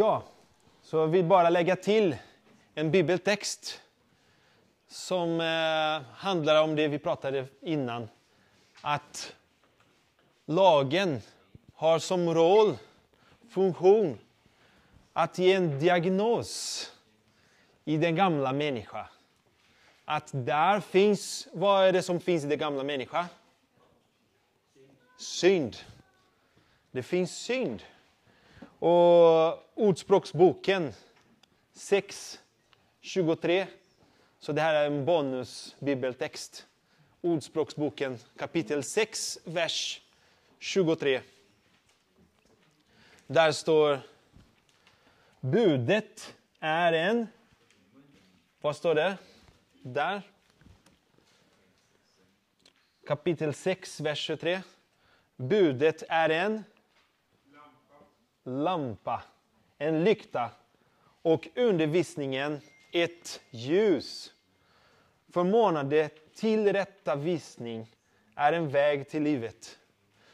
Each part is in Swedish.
Ja, så jag vill bara lägga till en bibeltext som eh, handlar om det vi pratade innan. Att lagen har som roll, funktion, att ge en diagnos i den gamla människan. Att där finns, vad är det som finns i den gamla människan? Synd. Det finns synd. Och Ordspråksboken 6, 23. Så det här är en bonusbibeltext. Ordspråksboken kapitel 6, vers 23. Där står Budet är en... Vad står det? Där. Kapitel 6, vers 23. Budet är en lampa, en lykta och undervisningen ett ljus. Förmanande till rätta visning är en väg till livet.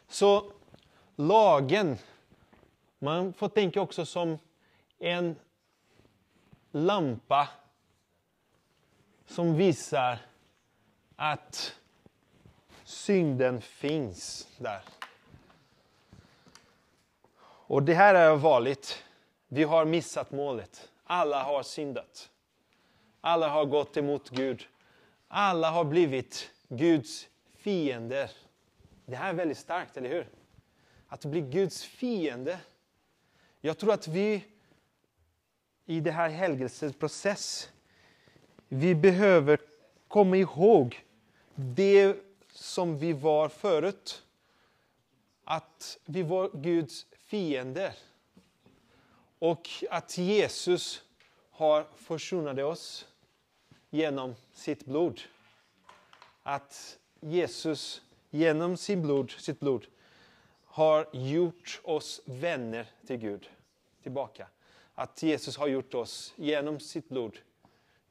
Så lagen, man får tänka också som en lampa som visar att synden finns där. Och det här är vanligt. Vi har missat målet. Alla har syndat. Alla har gått emot Gud. Alla har blivit Guds fiender. Det här är väldigt starkt, eller hur? Att bli Guds fiende. Jag tror att vi i det här helgelseprocessen, vi behöver komma ihåg det som vi var förut. Att vi var Guds fiender. Och att Jesus har försonat oss genom sitt blod. Att Jesus genom sin blod, sitt blod har gjort oss vänner till Gud tillbaka. Att Jesus har gjort oss genom sitt blod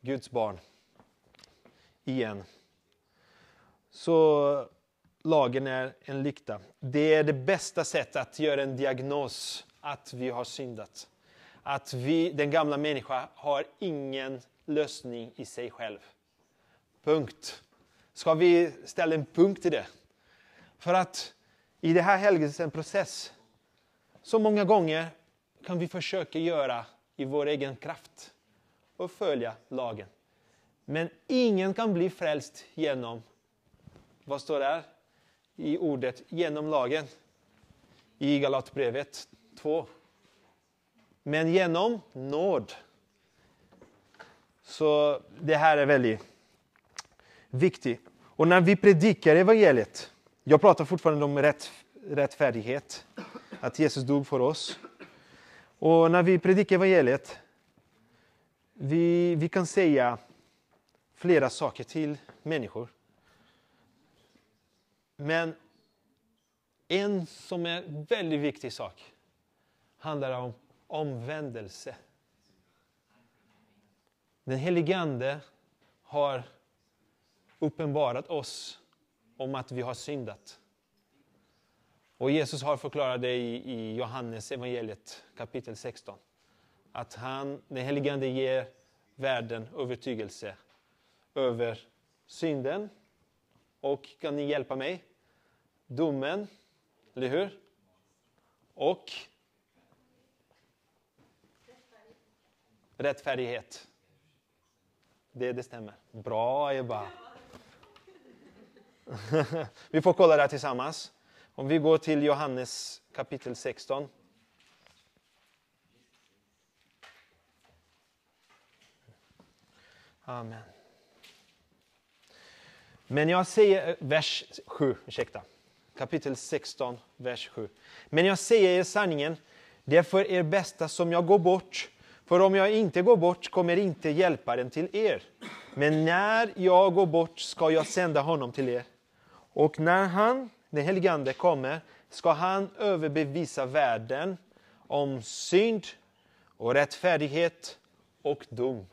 Guds barn igen. Så lagen är en lykta. Det är det bästa sättet att göra en diagnos att vi har syndat. Att vi, den gamla människan har ingen lösning i sig själv. Punkt. Ska vi ställa en punkt i det? För att i det här helgelseprocess, så många gånger kan vi försöka göra i vår egen kraft och följa lagen. Men ingen kan bli frälst genom, vad står där i ordet, genom lagen? I Galatbrevet 2. Men genom nåd. Så det här är väldigt viktigt. Och när vi predikar evangeliet, jag pratar fortfarande om rätt, rättfärdighet, att Jesus dog för oss. Och när vi predikar evangeliet, vi, vi kan säga flera saker till människor. Men en som är en väldigt viktig sak handlar om omvändelse. Den helige Ande har uppenbarat oss om att vi har syndat. Och Jesus har förklarat det i, i Johannes evangeliet kapitel 16. Att han, den helige Ande ger världen övertygelse över synden och, kan ni hjälpa mig? Domen, eller hur? Och rättfärdighet. Det, det stämmer. Bra Ebba! vi får kolla det här tillsammans. Om vi går till Johannes kapitel 16. Amen. Men jag säger, eh, vers 7, ursäkta. Kapitel 16, vers 7. Men jag säger er sanningen, det är för er bästa som jag går bort. För om jag inte går bort kommer inte hjälparen till er. Men när jag går bort ska jag sända honom till er. Och när han, den helige Ande, kommer ska han överbevisa världen om synd och rättfärdighet och dom.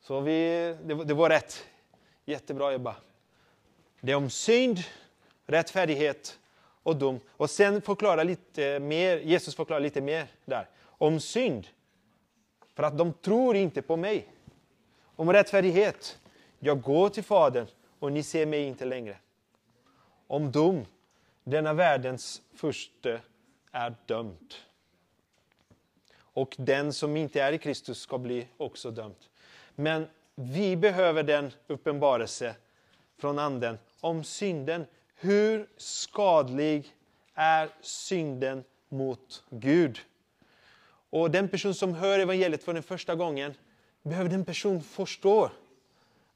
Så vi, det, det var rätt. Jättebra jobbat. Det är om synd, rättfärdighet och dom. Och sen förklara lite mer, Jesus förklarar lite mer där. om synd. För att de tror inte på mig. Om rättfärdighet. Jag går till Fadern och ni ser mig inte längre. Om dom. Denna världens första är dömd. Och den som inte är i Kristus ska bli också dömd. Men vi behöver den uppenbarelse från Anden om synden. Hur skadlig är synden mot Gud? Och den person som hör evangeliet för den första gången behöver den person förstå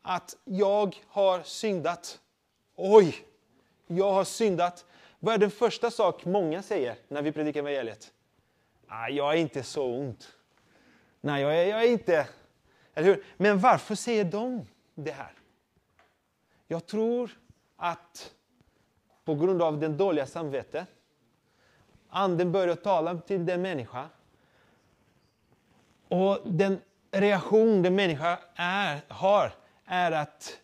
att jag har syndat. Oj, jag har syndat. Vad är den första sak många säger när vi predikar evangeliet? Ah, jag är inte så ont. Nej, jag är, jag är inte... Eller hur? Men varför säger de det här? Jag tror att på grund av den dåliga samvetet, anden börjar tala till den människa. Och den reaktion den människa är, har är att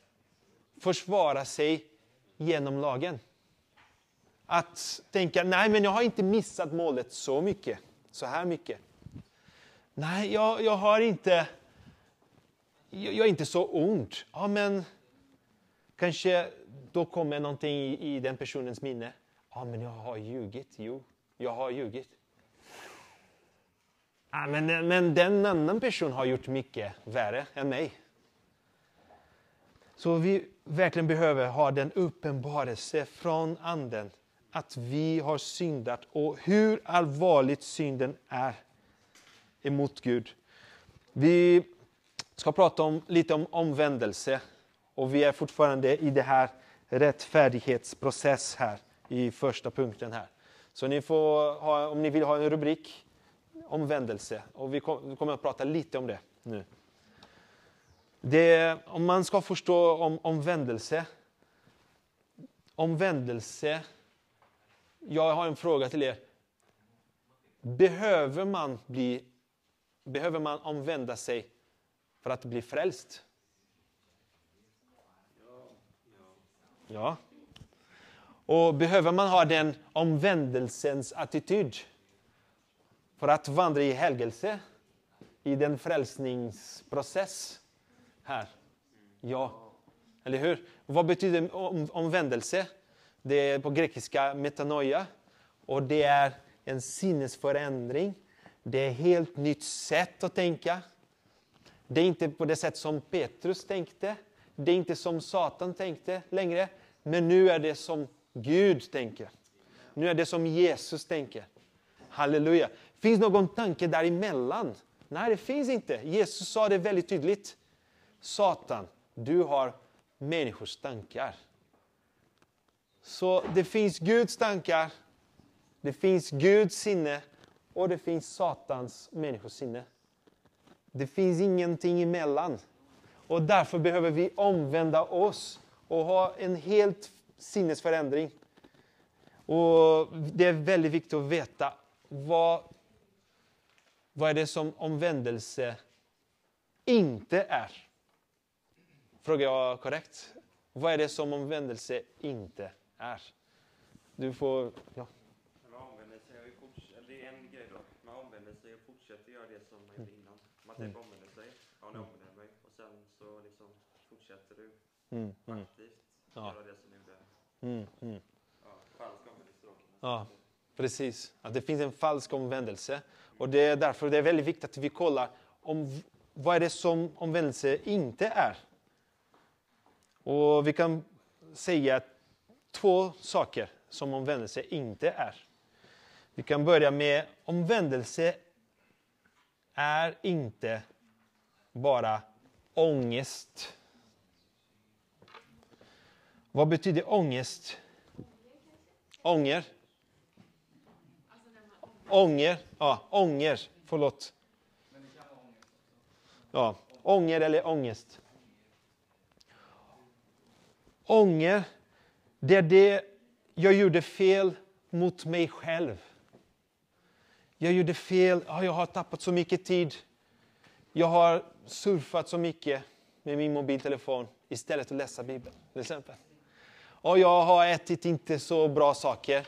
försvara sig genom lagen. Att tänka, nej men jag har inte missat målet så mycket, så här mycket. Nej, jag, jag har inte, jag, jag är inte så ont. Ja men kanske då kommer någonting i, i den personens minne. Ja men jag har ljugit, jo, jag har ljugit. Ja, men, men den annan person har gjort mycket värre än mig. Så vi verkligen behöver ha den uppenbarelse från Anden att vi har syndat och hur allvarligt synden är emot Gud. Vi ska prata om, lite om omvändelse och vi är fortfarande i det här rättfärdighetsprocess här i första punkten här. Så ni får ha, om ni vill ha en rubrik, omvändelse. Och vi kommer att prata lite om det nu. Det, om man ska förstå om omvändelse. Omvändelse. Jag har en fråga till er. Behöver man, bli, behöver man omvända sig för att bli frälst? Ja. Och behöver man ha den omvändelsens attityd för att vandra i helgelse i den frälsningsprocess här? Ja. Eller hur? Vad betyder omvändelse? Det är på grekiska metanoia och det är en sinnesförändring. Det är ett helt nytt sätt att tänka. Det är inte på det sätt som Petrus tänkte. Det är inte som Satan tänkte längre. Men nu är det som Gud tänker. Nu är det som Jesus tänker. Halleluja. Finns någon tanke däremellan? Nej, det finns inte. Jesus sa det väldigt tydligt. Satan, du har människors tankar. Så det finns Guds tankar, det finns Guds sinne och det finns Satans människosinne. Det finns ingenting emellan. Och därför behöver vi omvända oss och ha en helt sinnesförändring. Och Det är väldigt viktigt att veta vad, vad är det som omvändelse inte är. Frågar jag korrekt? Vad är det som omvändelse inte är? Du får... Ja. Det är en grej då. Man omvänder sig och fortsätter göra det som man gjorde. Man typ omvänder sig. Ja, nu omvänder mig. Och sen så liksom fortsätter du Mm, mm, aktivt Ja. göra det som gjorde mm, mm. ja, falsk omvändelse. då, Ja, precis. Att det finns en falsk omvändelse. Och det är därför det är väldigt viktigt att vi kollar om vad är det som omvändelse inte är. Och vi kan säga två saker som omvändelse inte är. Vi kan börja med omvändelse är inte bara ångest. Vad betyder ångest? Ånger. Ånger, ja, ånger, förlåt. Ja, ånger eller ångest. Ånger, det är det jag gjorde fel mot mig själv. Jag gjorde fel, jag har tappat så mycket tid. Jag har surfat så mycket med min mobiltelefon istället för att läsa Bibeln, till exempel. Och jag har ätit inte så bra saker.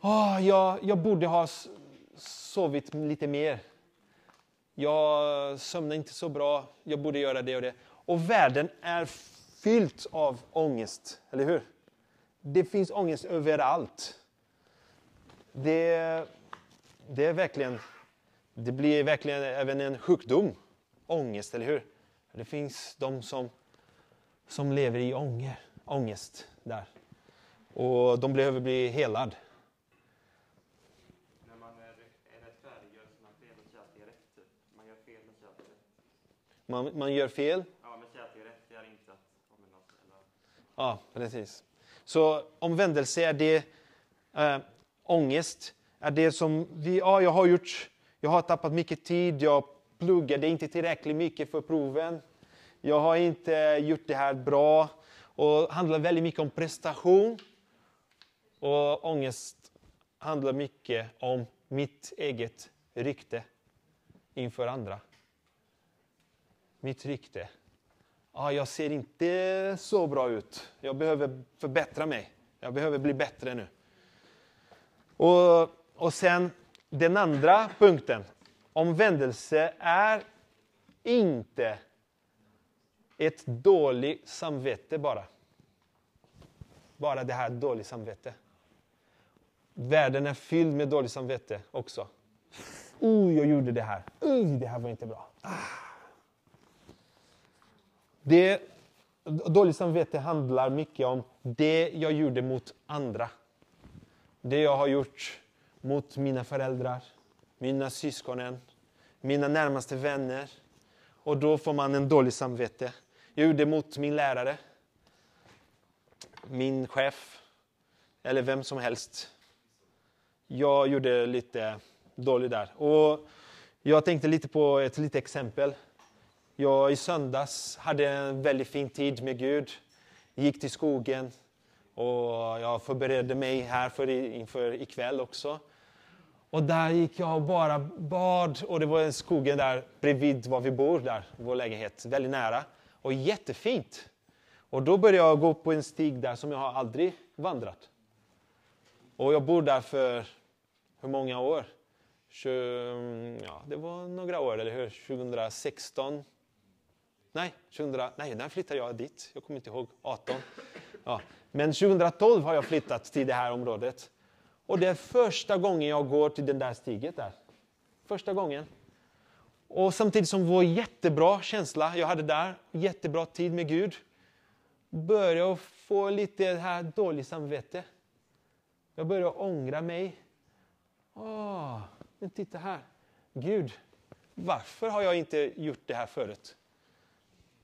Oh, jag, jag borde ha sovit lite mer. Jag sömnar inte så bra. Jag borde göra det och det. Och världen är fylld av ångest, eller hur? Det finns ångest överallt. Det, det är verkligen, det blir verkligen även en sjukdom. Ångest, eller hur? Det finns de som, som lever i ånger, ångest där. Och de behöver bli helad. När man är, är rättfärdig gör man fel och det är rätt. typ. Man gör fel att det är rätt. Man, man gör fel, Ja, men det är rätt, det är inte att. Eller... Ja, precis. Så omvändelse är det, äh, ångest är det som vi, ja, jag har gjort, jag har tappat mycket tid, jag pluggade inte tillräckligt mycket för proven, jag har inte gjort det här bra och handlar väldigt mycket om prestation. Och ångest handlar mycket om mitt eget rykte inför andra. Mitt rykte ah, jag ser inte så bra ut. Jag behöver förbättra mig. Jag behöver bli bättre nu. Och, och sen den andra punkten. Omvändelse är inte ett dåligt samvete bara. Bara det här dåligt samvete. Världen är fylld med dåligt samvete också. Oh, jag gjorde det här. Uh, det här var inte bra. Ah. Det, dåligt samvete handlar mycket om det jag gjorde mot andra. Det jag har gjort mot mina föräldrar, mina syskonen, mina närmaste vänner. Och då får man en dålig samvete. Jag gjorde mot min lärare, min chef eller vem som helst. Jag gjorde lite dåligt där. Och jag tänkte lite på ett litet exempel. Jag i söndags hade en väldigt fin tid med Gud. Gick till skogen och jag förberedde mig här för inför ikväll också. Och där gick jag och bara bad och det var en skogen där bredvid var vi bor, där, vår lägenhet, väldigt nära. Och jättefint. Och då började jag gå på en stig där som jag har aldrig vandrat. Och jag bor där för hur många år? Ja, det var några år, eller hur? 2016, Nej, 2000, nej, när flyttade jag dit? Jag kommer inte ihåg. 18. Ja. Men 2012 har jag flyttat till det här området. Och det är första gången jag går till den där stiget där. Första gången. Och samtidigt som vår jättebra känsla jag hade där, jättebra tid med Gud, började jag få lite här dåligt samvete. Jag började ångra mig. Åh, men titta här. Gud, varför har jag inte gjort det här förut?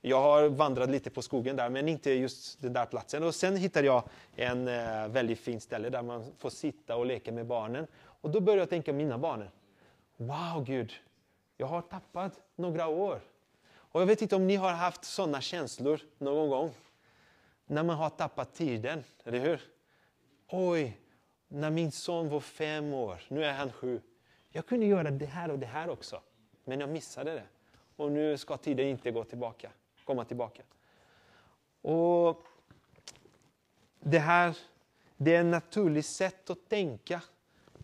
Jag har vandrat lite på skogen där, men inte just den där platsen. Och sen hittade jag en eh, väldigt fin ställe där man får sitta och leka med barnen. Och då började jag tänka mina barn. Wow, Gud, jag har tappat några år. Och jag vet inte om ni har haft sådana känslor någon gång. När man har tappat tiden, eller hur? Oj, när min son var fem år, nu är han sju. Jag kunde göra det här och det här också, men jag missade det. Och nu ska tiden inte gå tillbaka komma tillbaka. Och Det här det är ett naturligt sätt att tänka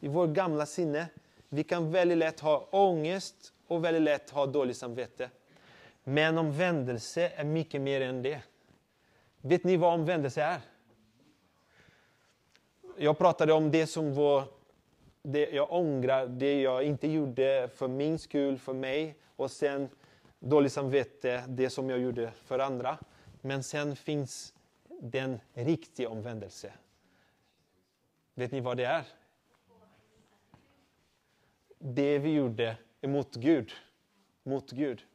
i vårt gamla sinne. Vi kan väldigt lätt ha ångest och väldigt lätt ha dåligt samvete. Men omvändelse är mycket mer än det. Vet ni vad omvändelse är? Jag pratade om det som var det jag ångrar, det jag inte gjorde för min skull, för mig. Och sen dåligt samvete, det som jag gjorde för andra. Men sen finns den riktiga omvändelse. Vet ni vad det är? Det vi gjorde emot Gud. Mot Gud.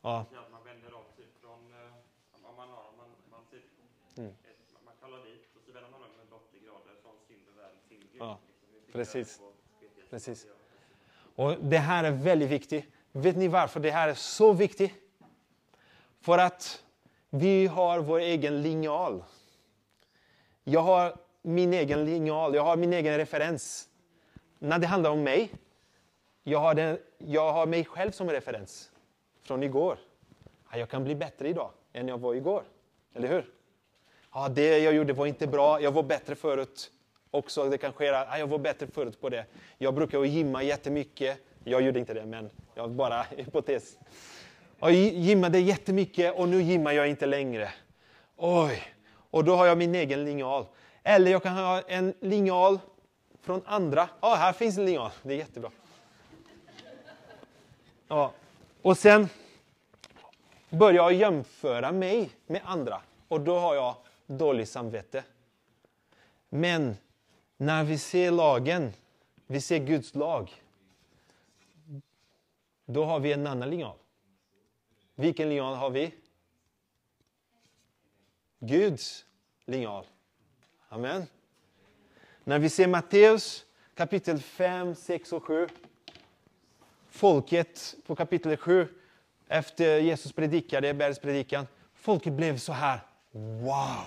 Ja. man vänder om typ från, eh, om man har, man, man, typ, mm. man kallar dit och så vänder man om med 80 grader från synd och värld till Gud. Ja, liksom. precis. precis. Och det här är väldigt viktigt. Vet ni varför det här är så viktigt? För att vi har vår egen linjal. Jag har min egen linjal, jag har min egen referens. När det handlar om mig, jag har, den, jag har mig själv som referens från igår. Jag kan bli bättre idag än jag var igår. Eller hur? Ja, det jag gjorde var inte bra, jag var bättre förut. också. Det kan ske att jag var bättre förut på det. Jag brukar gymma jättemycket. Jag gjorde inte det, men jag bara hypotes. Jag gymmade jättemycket och nu gymmar jag inte längre. Oj! Och då har jag min egen linjal. Eller jag kan ha en linjal från andra. Ja, oh, här finns en linjal. Det är jättebra. Ja. Och sen börjar jag jämföra mig med andra och då har jag dåligt samvete. Men när vi ser lagen, vi ser Guds lag, då har vi en annan linjal. Vilken linjal har vi? Guds linjal. Amen. När vi ser Matteus kapitel 5, 6 och 7. Folket på kapitel 7, efter Jesus predikade, bergspredikan. Folket blev så här, wow!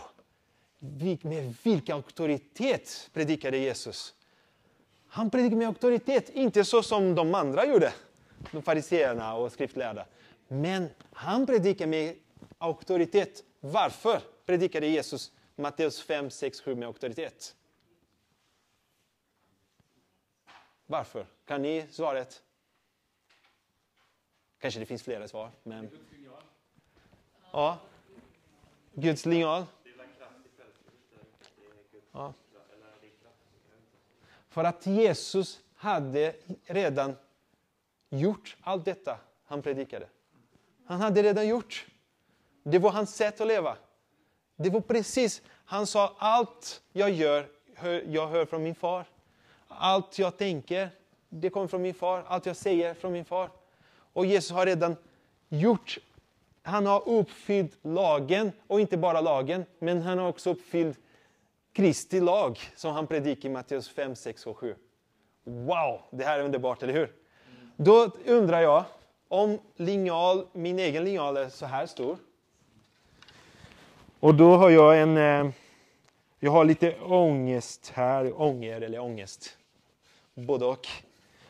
Med vilken auktoritet predikade Jesus. Han predikade med auktoritet, inte så som de andra gjorde, de fariseerna och skriftlärda. Men han predikade med auktoritet. Varför predikade Jesus Matteus 5, 6, 7 med auktoritet? Varför? Kan ni svaret? Kanske det finns flera svar, men... Ja. Guds linjal. Ja. För att Jesus hade redan gjort allt detta han predikade. Han hade redan gjort. Det var hans sätt att leva. Det var precis, han sa allt jag gör, jag hör från min far. Allt jag tänker, det kommer från min far. Allt jag säger från min far. Och Jesus har redan gjort, han har uppfyllt lagen, och inte bara lagen, men han har också uppfyllt Kristi lag, som han predikar i Matteus 5, 6 och 7. Wow, det här är underbart, eller hur? Då undrar jag, om linjal, min egen linjal är så här stor. Och då har jag en, eh, jag har lite ångest här, ånger eller ångest. Både och.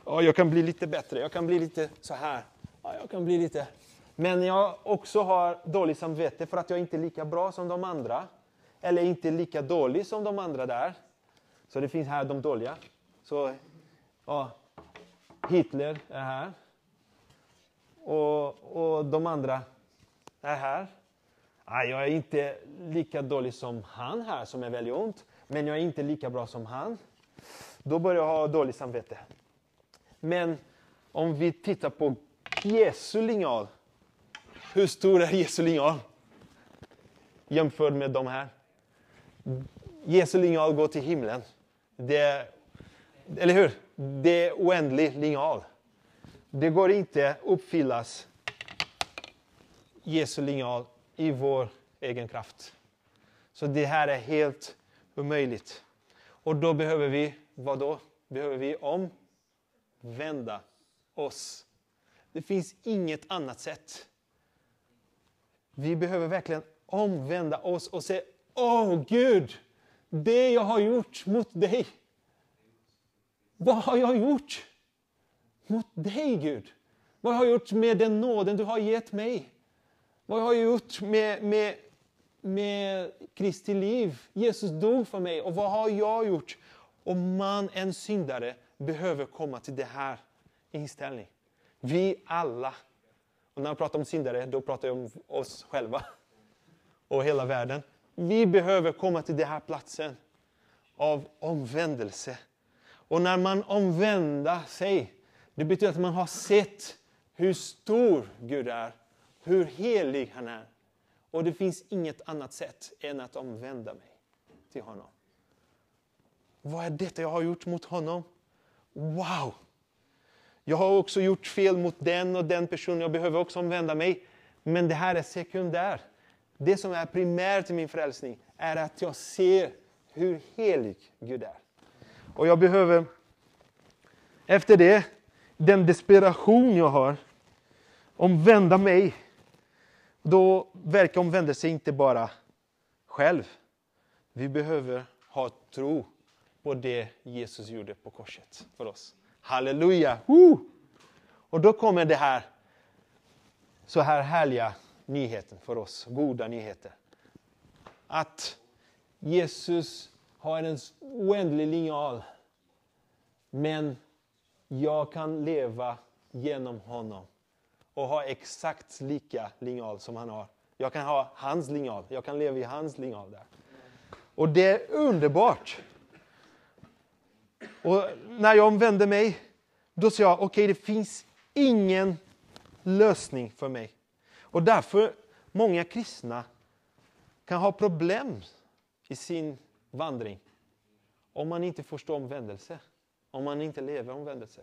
Ja, jag kan bli lite bättre, jag kan bli lite så här. Ja, jag kan bli lite... Men jag också har dåligt samvete för att jag inte är lika bra som de andra. Eller inte lika dålig som de andra där. Så det finns här de dåliga. Så, ja, Hitler är här. Och, och de andra är här. Ah, jag är inte lika dålig som han här, som är väldigt ont. Men jag är inte lika bra som han. Då börjar jag ha dåligt samvete. Men om vi tittar på Jesu linjal. Hur stor är Jesu linjal? Jämfört med de här. Jesu linjal går till himlen. Det, eller hur? Det är oändlig linjal. Det går inte att uppfyllas Jesu linjal i vår egen kraft. Så det här är helt omöjligt. Och då behöver vi, vad då? Behöver vi omvända oss. Det finns inget annat sätt. Vi behöver verkligen omvända oss och säga Åh oh, Gud, det jag har gjort mot dig. Vad har jag gjort mot dig Gud? Vad har jag gjort med den nåden du har gett mig? Vad har jag gjort med, med, med Kristi liv? Jesus dog för mig och vad har jag gjort? Om man, en syndare, behöver komma till det här inställningen. Vi alla, och när jag pratar om syndare, då pratar jag om oss själva och hela världen. Vi behöver komma till den här platsen av omvändelse. Och när man omvänder sig, det betyder att man har sett hur stor Gud är, hur helig han är. Och det finns inget annat sätt än att omvända mig till honom. Vad är detta jag har gjort mot honom? Wow! Jag har också gjort fel mot den och den personen, jag behöver också omvända mig. Men det här är sekundärt. Det som är primärt i min frälsning är att jag ser hur helig Gud är. Och jag behöver, efter det, den desperation jag har, omvända mig. Då verkar omvändelse inte bara själv. Vi behöver ha tro på det Jesus gjorde på korset för oss. Halleluja! Woo! Och då kommer det här så här härliga nyheten för oss, goda nyheter. Att Jesus har en oändlig linjal. Men jag kan leva genom honom och ha exakt lika linjal som han har. Jag kan ha hans linjal, jag kan leva i hans linjal där. Och det är underbart. Och när jag omvänder mig, då sa jag, okej okay, det finns ingen lösning för mig. Och därför, många kristna kan ha problem i sin vandring om man inte förstår omvändelse, om man inte lever omvändelse.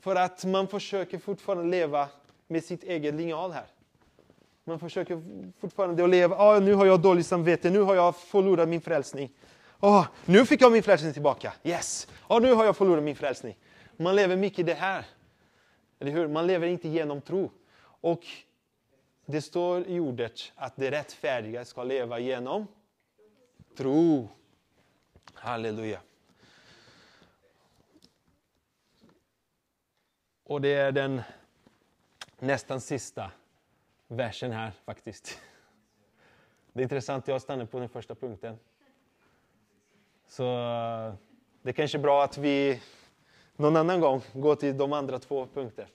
För att man försöker fortfarande leva med sitt eget linjal här. Man försöker fortfarande att leva, oh, nu har jag dåligt samvete, nu har jag förlorat min frälsning. Oh, nu fick jag min frälsning tillbaka, yes! Oh, nu har jag förlorat min frälsning. Man lever mycket i det här. Eller hur? Man lever inte genom tro. Och det står i ordet att det rättfärdiga ska leva genom tro. Halleluja. Och det är den nästan sista versen här faktiskt. Det är intressant, jag stannar på den första punkten. Så det är kanske är bra att vi någon annan gång går till de andra två punkterna.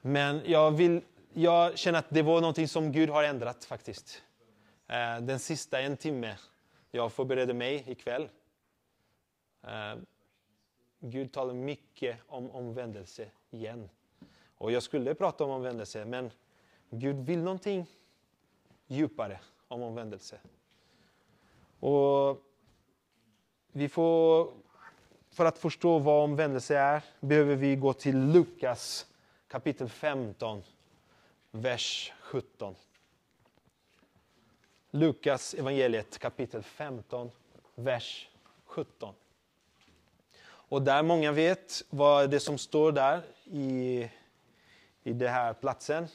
Men jag, vill, jag känner att det var någonting som Gud har ändrat faktiskt. Eh, den sista en timme jag förberedde mig ikväll. Eh, Gud talar mycket om omvändelse igen. Och jag skulle prata om omvändelse, men Gud vill någonting djupare om omvändelse. Och vi får, för att förstå vad omvändelse är behöver vi gå till Lukas kapitel 15, vers 17. Lukas evangeliet kapitel 15, vers 17. Och där många vet vad det som står där i, i den här platsen.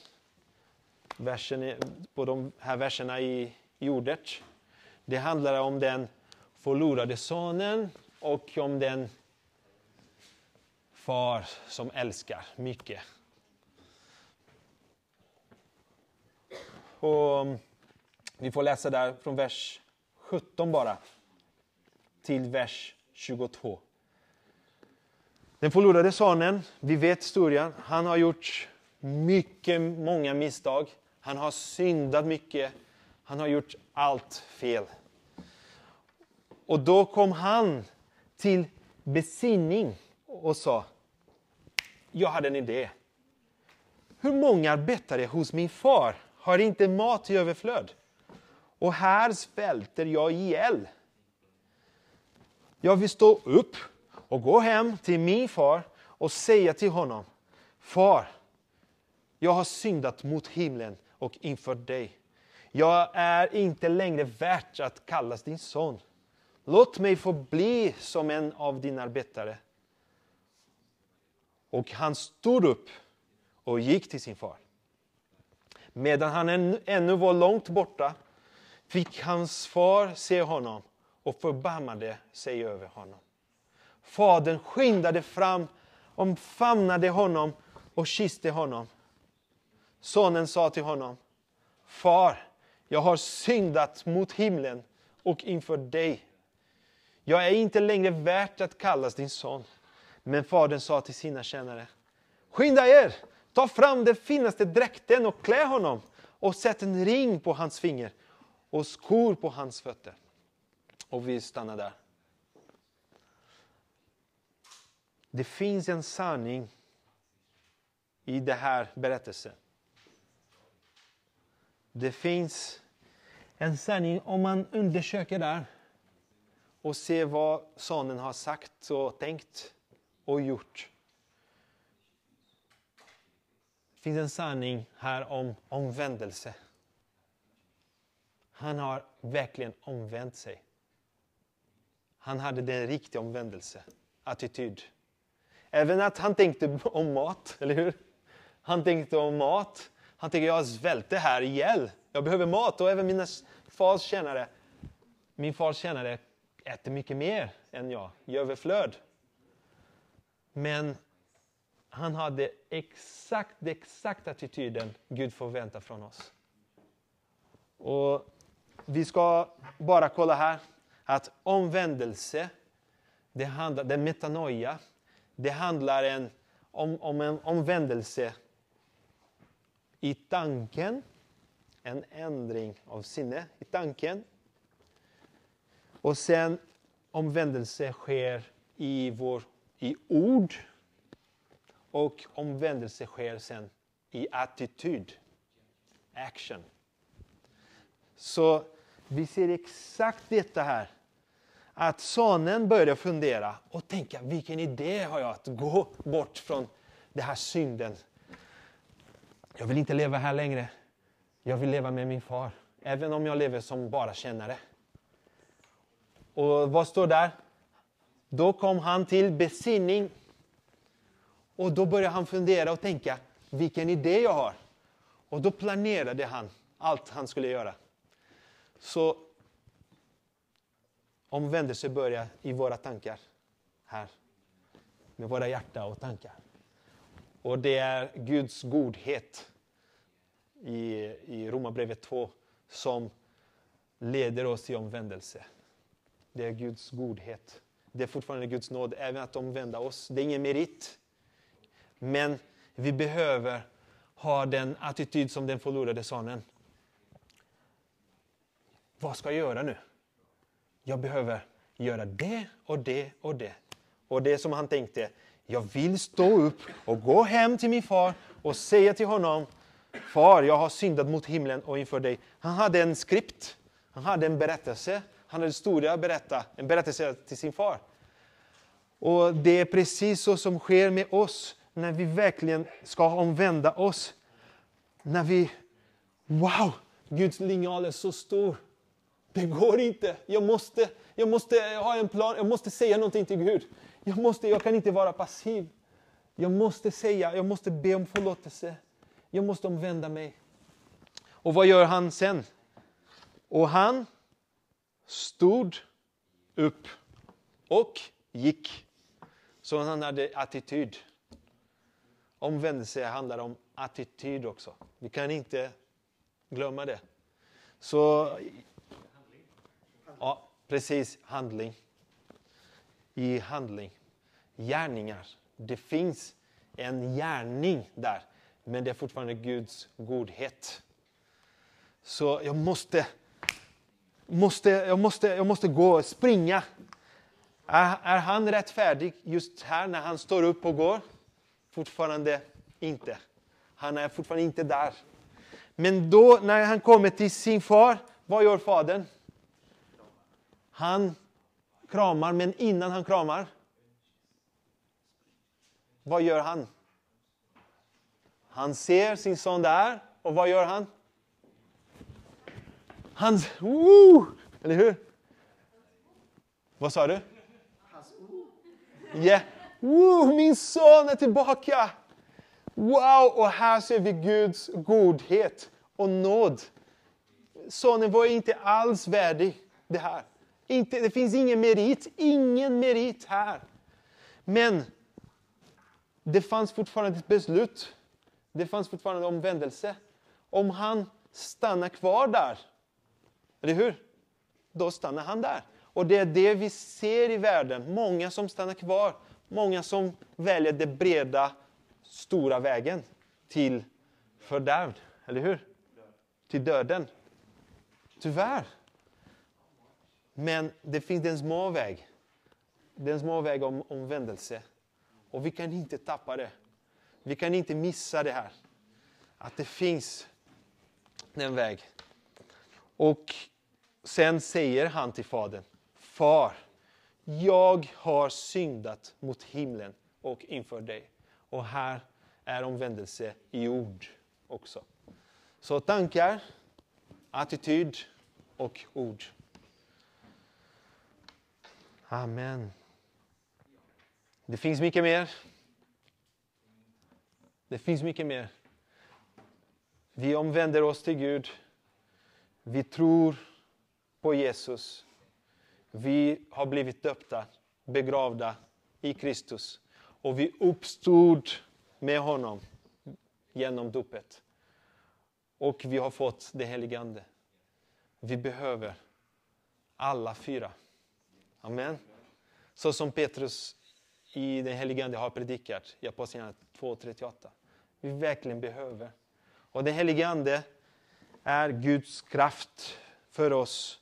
Versen, på de här verserna i, i ordet. Det handlar om den förlorade sonen och om den far som älskar mycket. Och vi får läsa där från vers 17 bara till vers 22. Den förlorade sonen, vi vet historien, han har gjort mycket, många misstag. Han har syndat mycket. Han har gjort allt fel. Och då kom han till besinning och sa, jag hade en idé. Hur många arbetare hos min far har inte mat i överflöd? Och här svälter jag ihjäl. Jag vill stå upp och gå hem till min far och säga till honom, Far, jag har syndat mot himlen och inför dig. Jag är inte längre värt att kallas din son. Låt mig få bli som en av dina arbetare. Och han stod upp och gick till sin far. Medan han ännu var långt borta fick hans far se honom och förbarmade sig över honom. Fadern skyndade fram, omfamnade honom och kysste honom. Sonen sa till honom, Far, jag har syndat mot himlen och inför dig. Jag är inte längre värt att kallas din son. Men fadern sa till sina tjänare, skynda er, ta fram den finaste dräkten och klä honom och sätt en ring på hans finger och skor på hans fötter. Och vi stannar där. Det finns en sanning i den här berättelsen. Det finns en sanning om man undersöker där och ser vad sonen har sagt och tänkt och gjort. Det finns en sanning här om omvändelse. Han har verkligen omvänt sig. Han hade den riktiga omvändelse, attityd. Även att han tänkte om mat, eller hur? Han tänkte om mat. Han tänkte, jag svälter här ihjäl. Jag behöver mat och även mina fars tjänare. Min fars tjänare äter mycket mer än jag, i överflöd. Men han hade exakt den exakta attityden Gud förväntar från oss. Och vi ska bara kolla här att omvändelse, det handlar, det metanoia, det handlar en, om, om en omvändelse i tanken, en ändring av sinne i tanken. Och sen omvändelse sker i, vår, i ord och omvändelse sker sen i attityd, action. Så vi ser exakt detta här. Att sonen börjar fundera och tänka, vilken idé har jag att gå bort från den här synden. Jag vill inte leva här längre. Jag vill leva med min far, även om jag lever som bara kännare. Och vad står där? Då kom han till besinning. Och då började han fundera och tänka, vilken idé jag har. Och då planerade han allt han skulle göra. Så omvändelse börjar i våra tankar, här. Med våra hjärta och tankar. Och det är Guds godhet i, i Romarbrevet 2 som leder oss till omvändelse. Det är Guds godhet. Det är fortfarande Guds nåd, även att omvända oss. Det är ingen merit. Men vi behöver ha den attityd som den förlorade sonen. Vad ska jag göra nu? Jag behöver göra det och det och det. Och det som han tänkte, jag vill stå upp och gå hem till min far och säga till honom, Far, jag har syndat mot himlen och inför dig. Han hade en skript, han hade en berättelse, han hade en historia att berätta, en berättelse till sin far. Och det är precis så som sker med oss när vi verkligen ska omvända oss. När vi, wow, Guds linjal är så stor. Det går inte. Jag måste, jag måste ha en plan, jag måste säga någonting till Gud. Jag, måste, jag kan inte vara passiv. Jag måste säga, jag måste be om förlåtelse. Jag måste omvända mig. Och vad gör han sen? Och han stod upp och gick. Så han hade attityd. Omvändelse handlar om attityd också. Vi kan inte glömma det. Så, ja, precis, handling. I handling. Gärningar. Det finns en gärning där, men det är fortfarande Guds godhet. Så jag måste, måste, jag måste, jag måste gå och springa. Är, är han rättfärdig just här när han står upp och går? Fortfarande inte. Han är fortfarande inte där. Men då när han kommer till sin far, vad gör fadern? Han kramar, men innan han kramar, vad gör han? Han ser sin son där, och vad gör han? Han... Woo! Eller hur? Vad sa du? Yeah. Woo, min son är tillbaka! Wow! Och här ser vi Guds godhet och nåd. Sonen var inte alls värdig det här. Inte, det finns ingen merit, ingen merit här. Men det fanns fortfarande ett beslut. Det fanns fortfarande omvändelse. Om han stannar kvar där, eller hur? Då stannar han där. Och det är det vi ser i världen. Många som stannar kvar. Många som väljer den breda, stora vägen till fördärv. Eller hur? Till döden. Tyvärr. Men det finns en små väg. Den små väg om omvändelse. Och vi kan inte tappa det. Vi kan inte missa det här. Att det finns en väg. Och sen säger han till fadern, Far, jag har syndat mot himlen och inför dig. Och här är omvändelse i ord också. Så tankar, attityd och ord. Amen. Det finns mycket mer. Det finns mycket mer. Vi omvänder oss till Gud. Vi tror på Jesus. Vi har blivit döpta, begravda i Kristus. Och vi uppstod med honom genom dopet. Och vi har fått det helige Ande. Vi behöver alla fyra. Amen. Så som Petrus i den helige Ande har predikat i Apostlagärningarna 2.38. Vi verkligen behöver. Och den helige Ande är Guds kraft för oss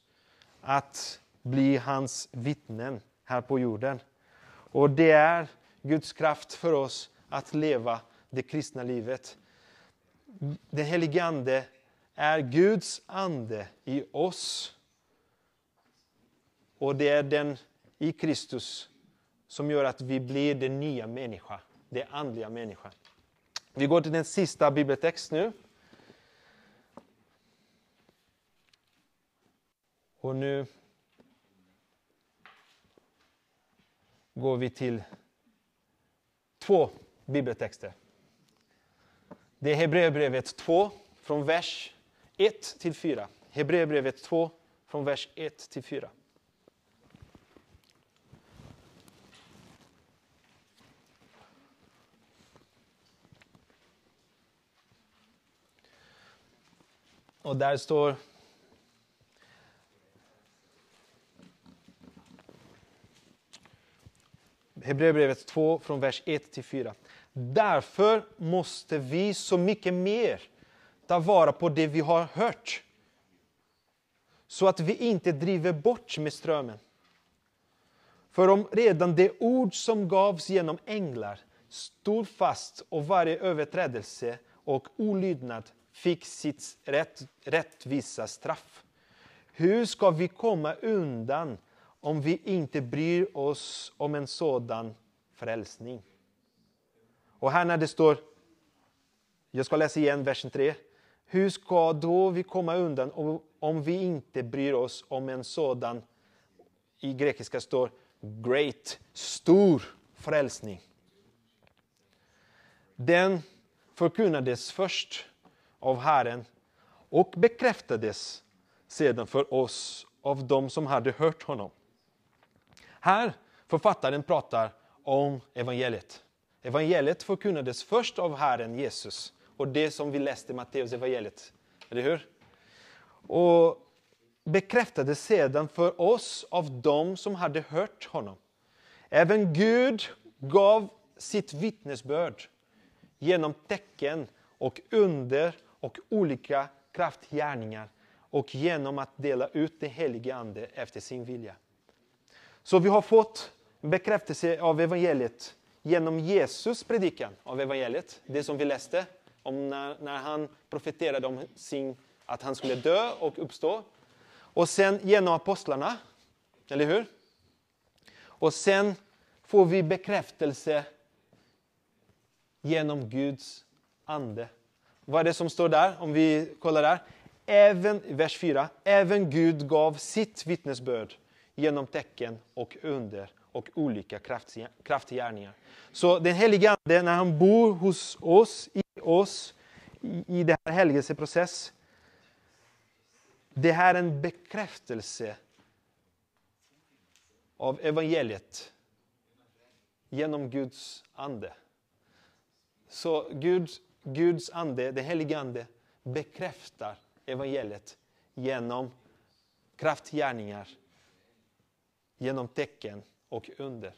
att bli hans vittnen här på jorden. Och det är Guds kraft för oss att leva det kristna livet. Den helige Ande är Guds ande i oss. Och det är den i Kristus som gör att vi blir den nya människa, den andliga människan. Vi går till den sista bibeltext nu. Och nu går vi till två bibeltexter. Det är Hebreerbrevet 2 från vers 1 till 4. Hebreerbrevet 2 från vers 1 till 4. Och där står Hebreerbrevet 2 från vers 1 till 4. Därför måste vi så mycket mer ta vara på det vi har hört. Så att vi inte driver bort med strömmen. För om redan det ord som gavs genom änglar stod fast och varje överträdelse och olydnad fick sitt rätt, rättvisa straff. Hur ska vi komma undan om vi inte bryr oss om en sådan frälsning? Och här när det står, jag ska läsa igen versen 3. Hur ska då vi komma undan om vi inte bryr oss om en sådan, i grekiska står great, stor frälsning. Den förkunnades först av Herren och bekräftades sedan för oss av dem som hade hört honom. Här författaren pratar om evangeliet. Evangeliet förkunnades först av Herren Jesus och det som vi läste i Matteus evangeliet. Eller hur? Och bekräftades sedan för oss av dem som hade hört honom. Även Gud gav sitt vittnesbörd genom tecken och under och olika kraftgärningar och genom att dela ut det helige Ande efter sin vilja. Så vi har fått bekräftelse av evangeliet genom Jesus predikan av evangeliet, det som vi läste om när, när han profeterade om sin, att han skulle dö och uppstå. Och sen genom apostlarna, eller hur? Och sen får vi bekräftelse genom Guds ande. Vad är det som står där? Om vi kollar där. Även, vers 4. Även Gud gav sitt vittnesbörd genom tecken och under och olika kraftgärningar. Så den helige Ande, när han bor hos oss, i oss, i, i den här helgelseprocess, det här är en bekräftelse av evangeliet genom Guds ande. Så Gud, Guds ande, den helige Ande, bekräftar evangeliet genom kraftgärningar, genom tecken och under.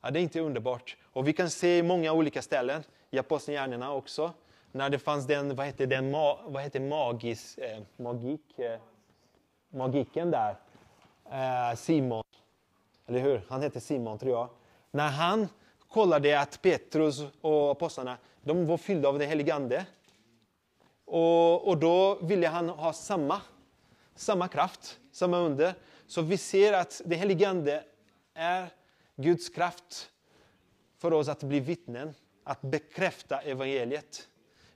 Ja, det är inte underbart. Och vi kan se i många olika ställen, i Apostlagärningarna också, när det fanns den, vad heter den, vad heter magis, eh, magik, eh, magiken där, eh, Simon, eller hur? Han heter Simon tror jag. När han kollade att Petrus och apostlarna, de var fyllda av den helige Ande. Och, och då ville han ha samma, samma kraft, samma under. Så vi ser att den helige Ande är Guds kraft för oss att bli vittnen, att bekräfta evangeliet.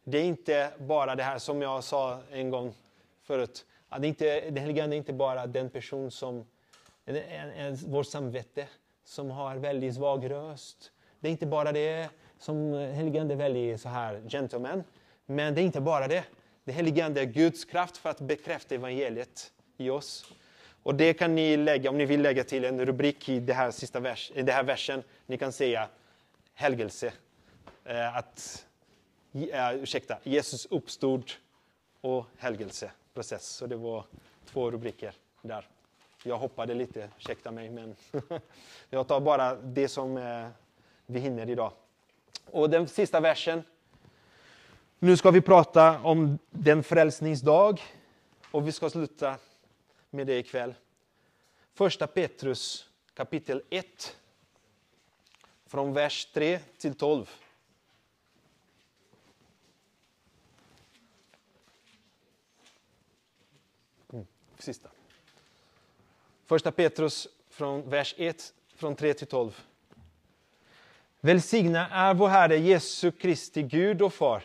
Det är inte bara det här som jag sa en gång förut. Att det inte, den helige Ande är inte bara den person som, en, en, en, vårt samvete, som har väldigt svag röst. Det är inte bara det som heligande är väldigt så här gentleman. Men det är inte bara det. Det heligande är Guds kraft för att bekräfta evangeliet i oss. Och det kan ni lägga, om ni vill lägga till en rubrik i det här sista vers, i det här versen. Ni kan säga helgelse. Eh, att, eh, ursäkta, Jesus uppstod och helgelseprocess. Så det var två rubriker där. Jag hoppade lite, ursäkta mig, men jag tar bara det som eh, vi hinner idag. Och den sista versen. Nu ska vi prata om den frälsningsdag och vi ska sluta med det ikväll. Första Petrus kapitel 1 från vers 3 till 12. Mm, sista. Första Petrus från vers 1, från 3 till 12. Välsigna är vår Herre Jesu Kristi Gud och Far.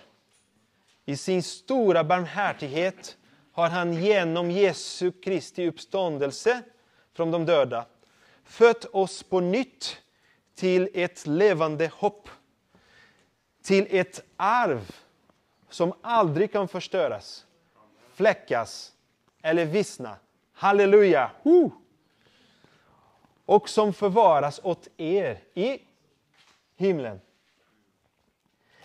I sin stora barmhärtighet har han genom Jesu Kristi uppståndelse från de döda fött oss på nytt till ett levande hopp. Till ett arv som aldrig kan förstöras, fläckas eller vissna. Halleluja! Och som förvaras åt er i himlen.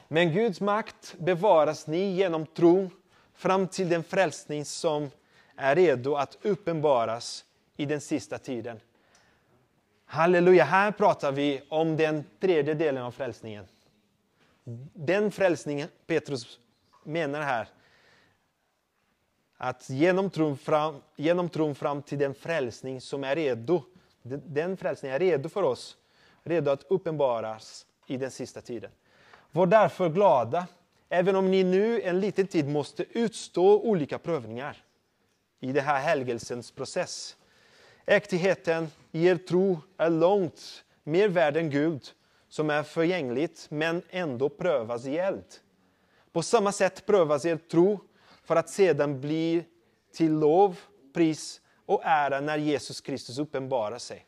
Men Guds makt bevaras ni genom tron fram till den frälsning som är redo att uppenbaras i den sista tiden. Halleluja, här pratar vi om den tredje delen av frälsningen. Den frälsningen Petrus menar här, att genom tron, fram, genom tron fram till den frälsning som är redo, den frälsningen är redo för oss, redo att uppenbaras i den sista tiden. Var därför glada, även om ni nu en liten tid måste utstå olika prövningar i den här helgelsens process. Äktigheten i er tro är långt mer värd än Gud, som är förgängligt men ändå prövas i eld. På samma sätt prövas er tro för att sedan bli till lov, pris och ära när Jesus Kristus uppenbarar sig.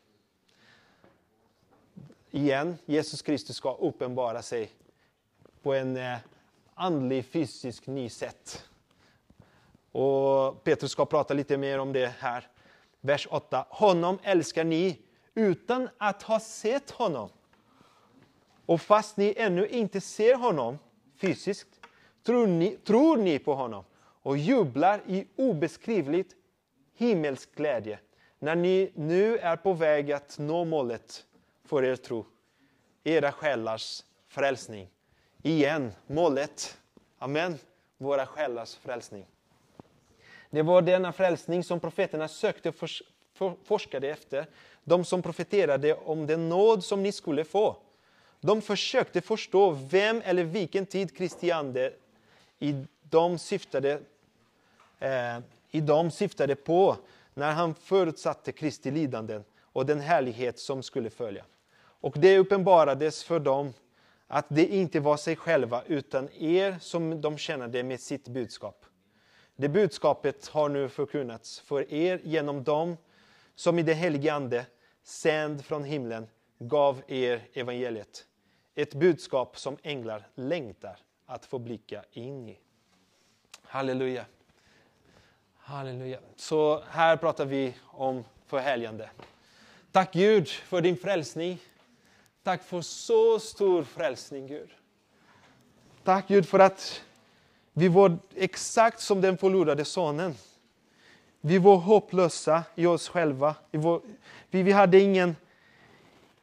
Igen, Jesus Kristus ska uppenbara sig på en eh, andlig, fysisk ny sätt. Och Petrus ska prata lite mer om det här vers 8. Honom älskar ni utan att ha sett honom. Och fast ni ännu inte ser honom fysiskt tror ni, tror ni på honom och jublar i obeskrivligt himmelsk glädje när ni nu är på väg att nå målet för er tro, era själars frälsning. Igen, målet. Amen. Våra själars frälsning. Det var denna frälsning som profeterna sökte och forskade efter. De som profeterade om den nåd som ni skulle få. De försökte förstå vem eller vilken tid Kristi ande i dem syftade, eh, i dem syftade på när han förutsatte Kristi lidanden och den härlighet som skulle följa. Och det uppenbarades för dem att det inte var sig själva utan er som de tjänade med sitt budskap. Det budskapet har nu förkunnats för er genom dem som i det helige Ande, sänd från himlen, gav er evangeliet. Ett budskap som änglar längtar att få blicka in i. Halleluja. Halleluja. Så här pratar vi om förhärligande. Tack Gud för din frälsning. Tack för så stor frälsning Gud. Tack Gud för att vi var exakt som den förlorade sonen. Vi var hopplösa i oss själva. Vi, var, vi, vi hade ingen,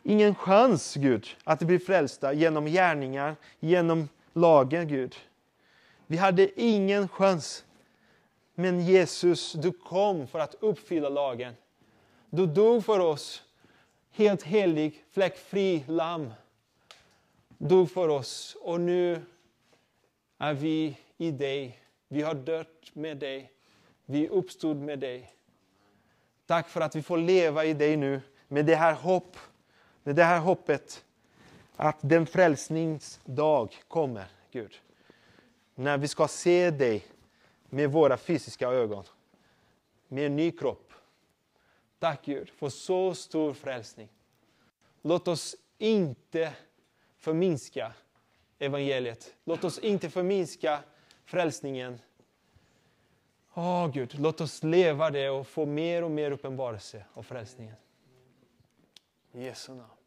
ingen chans, Gud, att bli frälsta genom gärningar, genom lagen, Gud. Vi hade ingen chans. Men Jesus, du kom för att uppfylla lagen. Du dog för oss, helt helig, fläckfri lamm. Dog för oss och nu är vi i dig. Vi har dött med dig. Vi uppstod med dig. Tack för att vi får leva i dig nu med det här hopp, med det här hoppet att den frälsningsdag kommer, Gud. När vi ska se dig med våra fysiska ögon, med en ny kropp. Tack Gud för så stor frälsning. Låt oss inte förminska evangeliet. Låt oss inte förminska frälsningen. Åh oh, Gud, låt oss leva det och få mer och mer uppenbarelse av frälsningen. I Jesu namn.